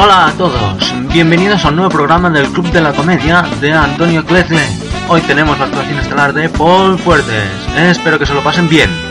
Hola a todos, bienvenidos a un nuevo programa del Club de la Comedia de Antonio Clecle. Hoy tenemos la actuación estelar de Paul Fuertes. Espero que se lo pasen bien.